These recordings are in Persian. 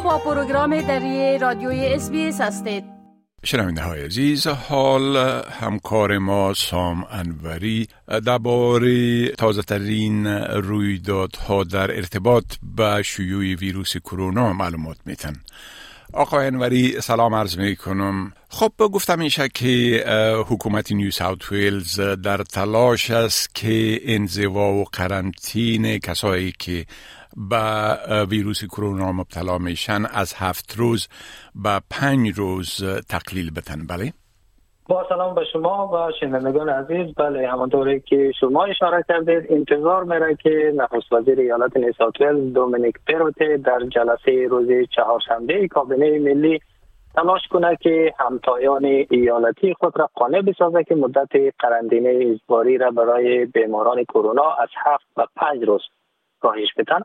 با پروگرام دری رادیوی SBS هستید. شنونده های عزیز حال همکار ما سام انوری درباره تازه ترین رویدادها در ارتباط به شیوع ویروس کرونا معلومات میتن آقای انوری سلام عرض می کنم خب گفته میشه که حکومت نیو ساوت ویلز در تلاش است که انزوا و قرنطین کسایی که به ویروس کرونا مبتلا میشن از هفت روز به پنج روز تقلیل بتن. بله؟ با سلام به شما و شنوندگان عزیز. بله همانطوری که شما اشاره کردید انتظار میره که نخست وزیر ایالت نیساتویل دومینیک پروته در جلسه روز چهارشنبه کابینه ملی تلاش کنه که همتایان ایالتی خود را قانع بسازه که مدت قرنطینه اجباری را برای بیماران کرونا از هفت و پنج روز کاهش بدن.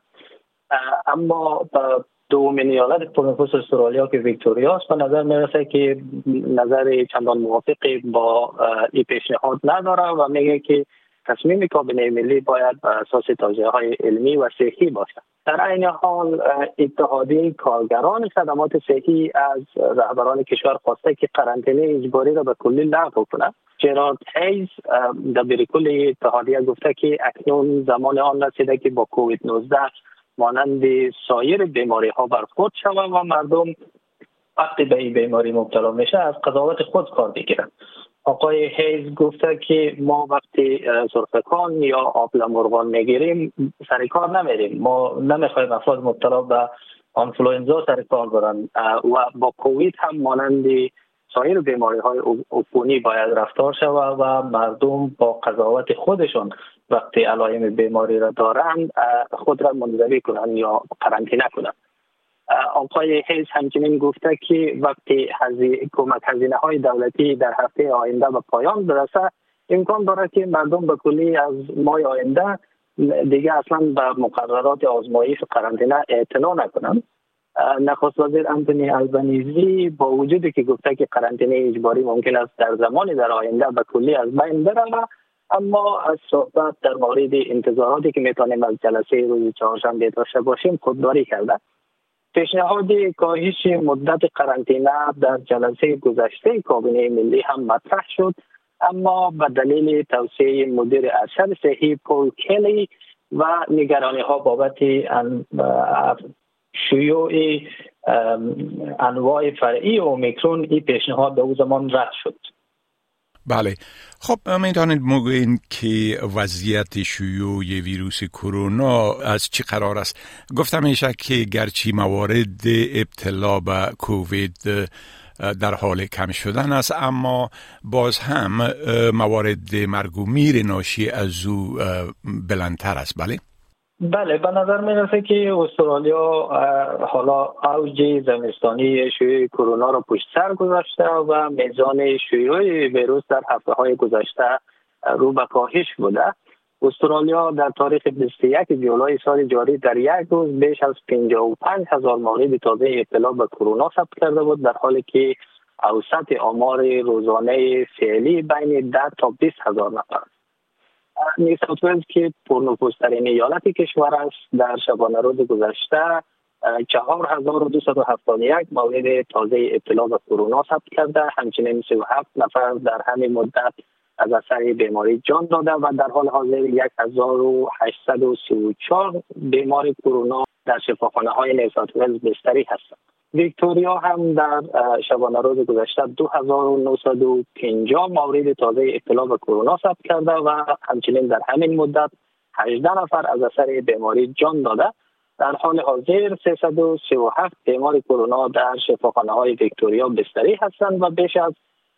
اما دومین ایالت پرنفوس استرالیا که ویکتوریا است به نظر می‌رسه که نظر چندان موافقی با این پیشنهاد نداره و میگه که تصمیم کابینه ملی باید بر اساس توضیح های علمی و صحی باشد در این حال اتحادیه کارگران خدمات صحی از رهبران کشور خواسته که قرنطینه اجباری را به کلی لغو کنند. جرارد هیز دبیر کل اتحادیه گفته که اکنون زمان آن رسیده که با کووید 19 مانند سایر بیماری ها برخورد شود و مردم وقتی به این بیماری مبتلا میشه از قضاوت خود کار بگیرند آقای هیز گفته که ما وقتی سرخکان یا آبل مرغان می‌گیریم سر کار نمیریم. ما نمی‌خوایم افراد مبتلا به آنفلوئنزا سر کار برن. و با کووید هم مانند سایر بیماری های عفونی باید رفتار شود و مردم با قضاوت خودشون وقتی علائم بیماری را دارند خود را منزوی کنند یا قرنطینه کنند. آقای حیز همچنین گفته که وقتی کمک هزینه های دولتی در هفته آینده به پایان برسه امکان دارد که مردم به کلی از ماه آینده دیگه اصلا به مقررات آزمایش و قرنطینه اعتنا نکنند. نخست وزیر انتونی البنیزی با وجودی که گفته که قرنطینه اجباری ممکن است در زمانی در آینده به کلی از بین بره اما از صحبت در مورد انتظاراتی که می‌تونیم از جلسه روز چهارشنبه داشته باشیم خودداری کرده پیشنهاد کاهش مدت قرنطینه در جلسه گذشته کابینه ملی هم مطرح شد. اما به دلیل توصیه مدیر ارشد صحی پول کلی و نگرانی ها بابت شیوع انواع فرعی اومیکرون این پیشنهاد به او زمان رد شد. بله. خب می‌تونید مگوین که وضعیت شیوع ویروس کرونا از چی قرار است؟ گفتم میشه که گرچی موارد ابتلا به کووید در حال کم شدن است اما باز هم موارد مرگ و میر ناشی از او بلندتر است. بله؟ بله به نظر می رسه که استرالیا حالا اوج زمستانی شیوع کرونا را پشت سر گذاشته و میزان شیوع ویروس در هفته های گذشته رو به کاهش بوده. استرالیا در تاریخ 21 جولای سال جاری در یک روز بیش از 55 هزار مورد تازه ابتلا به کرونا ثبت کرده بود در حالی که اوسط آمار روزانه فعلی بین 10 تا 20 هزار نفر. نیو ساوت که پرنفوذترین ایالت کشور است در شبانه روز گذشته چهار هزار و دوست و یک مورد تازه ابتلا به کرونا ثبت کرده. همچنین سی و هفت نفر در همین مدت از اثر بیماری جان داده و در حال حاضر یک هزار و هشتصد و سی و چهار بیمار کرونا در شفاخانه های نیوسات بستری هستند. ویکتوریا هم در شبانه روز گذشته 2950 مورد تازه اطلاع به کرونا ثبت کرده و همچنین در همین مدت 18 نفر از اثر بیماری جان داده. در حال حاضر 337 بیمار کرونا در شفاخانه های ویکتوریا بستری هستند و بیش از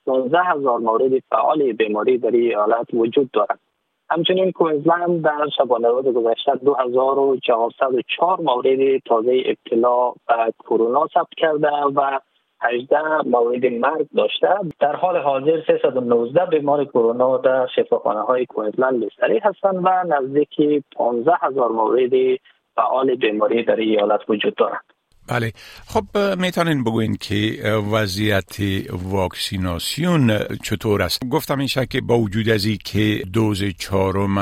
19 هزار مورد فعال بیماری در این ایالت وجود دارد. همچنین کوینزلند در شبانه روز گذشته 2404 مورد تازه ابتلا به کرونا ثبت کرده و 18 مورد مرگ داشته در حال حاضر 319 بیمار کرونا در شفاخانه های کوینزلند بستری هستند و نزدیک 15 هزار مورد فعال بیماری در ایالت وجود دارند بله. خب می‌تونین بگوین که وضعیت واکسیناسیون چطور است؟ گفتم این که با وجود از که دوز چهارم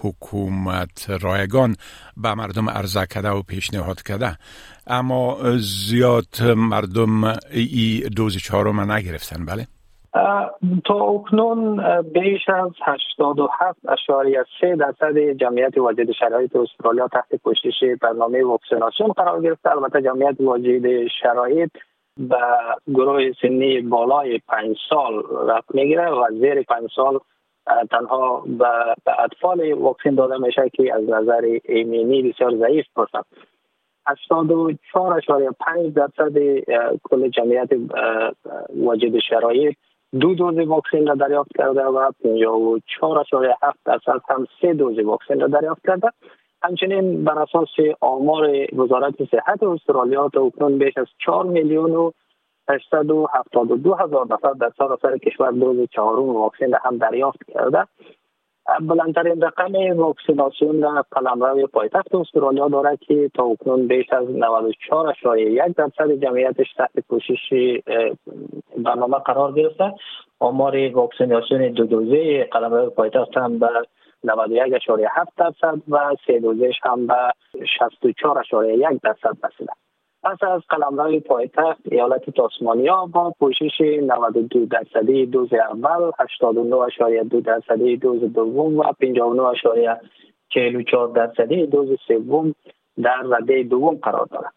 حکومت رایگان به مردم عرضه کرده و پیشنهاد کرده اما زیاد مردم ای دوز چهارم نگرفتن. بله. تا اکنون بیش از 87 اشاری 3 درصد جمعیت واجد شرایط استرالیا تحت پوشش برنامه واکسیناسیون قرار گرفته. البته جمعیت واجد شرایط به گروه سنی بالای 5 سال رفت می‌گیره و زیر 5 سال تنها به اطفال واکسین داده میشه که از نظر ایمنی بسیار ضعیف باشند 84.5 درصد کل جمعیت واجد شرایط دو دوز واکسن را دریافت کرده و 54.7 درصد هم سه دوز واکسن را دریافت کرده. همچنین بر اساس آمار وزارت صحت استرالیا تا اکنون بیش از 4 میلیون و 872 هزار نفر در سراسر کشور دوز چهارم واکسن هم دریافت کرده. بلندترین رقم واکسیناسیون در قلمرو پایتخت استرالیا داره که تا اکنون بیش از 94.1 درصد جمعیتش تحت پوشش برنامه قرار گرفته. آمار واکسیناسیون دو دوزه قلمرو پایتخت هم به 91.7 درصد و سه دوزهش هم به 64.1 درصد رسیده. پس از قلمرو پایتخت ایالت تاسمانیا با پوشش 92 درصدی دوز اول 89.2 درصدی دوز دوم و 59.44 درصدی دوز سوم در رده دوم قرار دارد.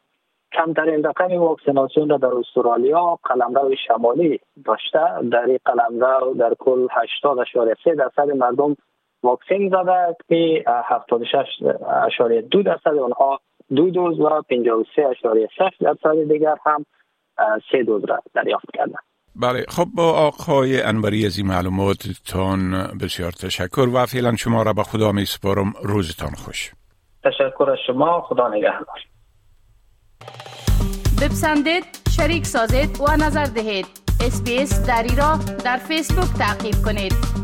کمترین رقم واکسیناسیون را در استرالیا قلمرو شمالی داشته. در این قلمرو در کل 80.3 درصد مردم واکسین زده که 76.2 درصد آنها دو دوز و 53.6 درصد دیگر هم سه دوز را دریافت کردن بله خب با آقای انوری از این معلوماتتان بسیار تشکر و فعلا شما را به خدا می سپارم. روزتان خوش. تشکر از شما. خدا نگهدار. بپسندید شریک سازید و نظر دهید. اسپیس دری را در فیسبوک تعقیب کنید.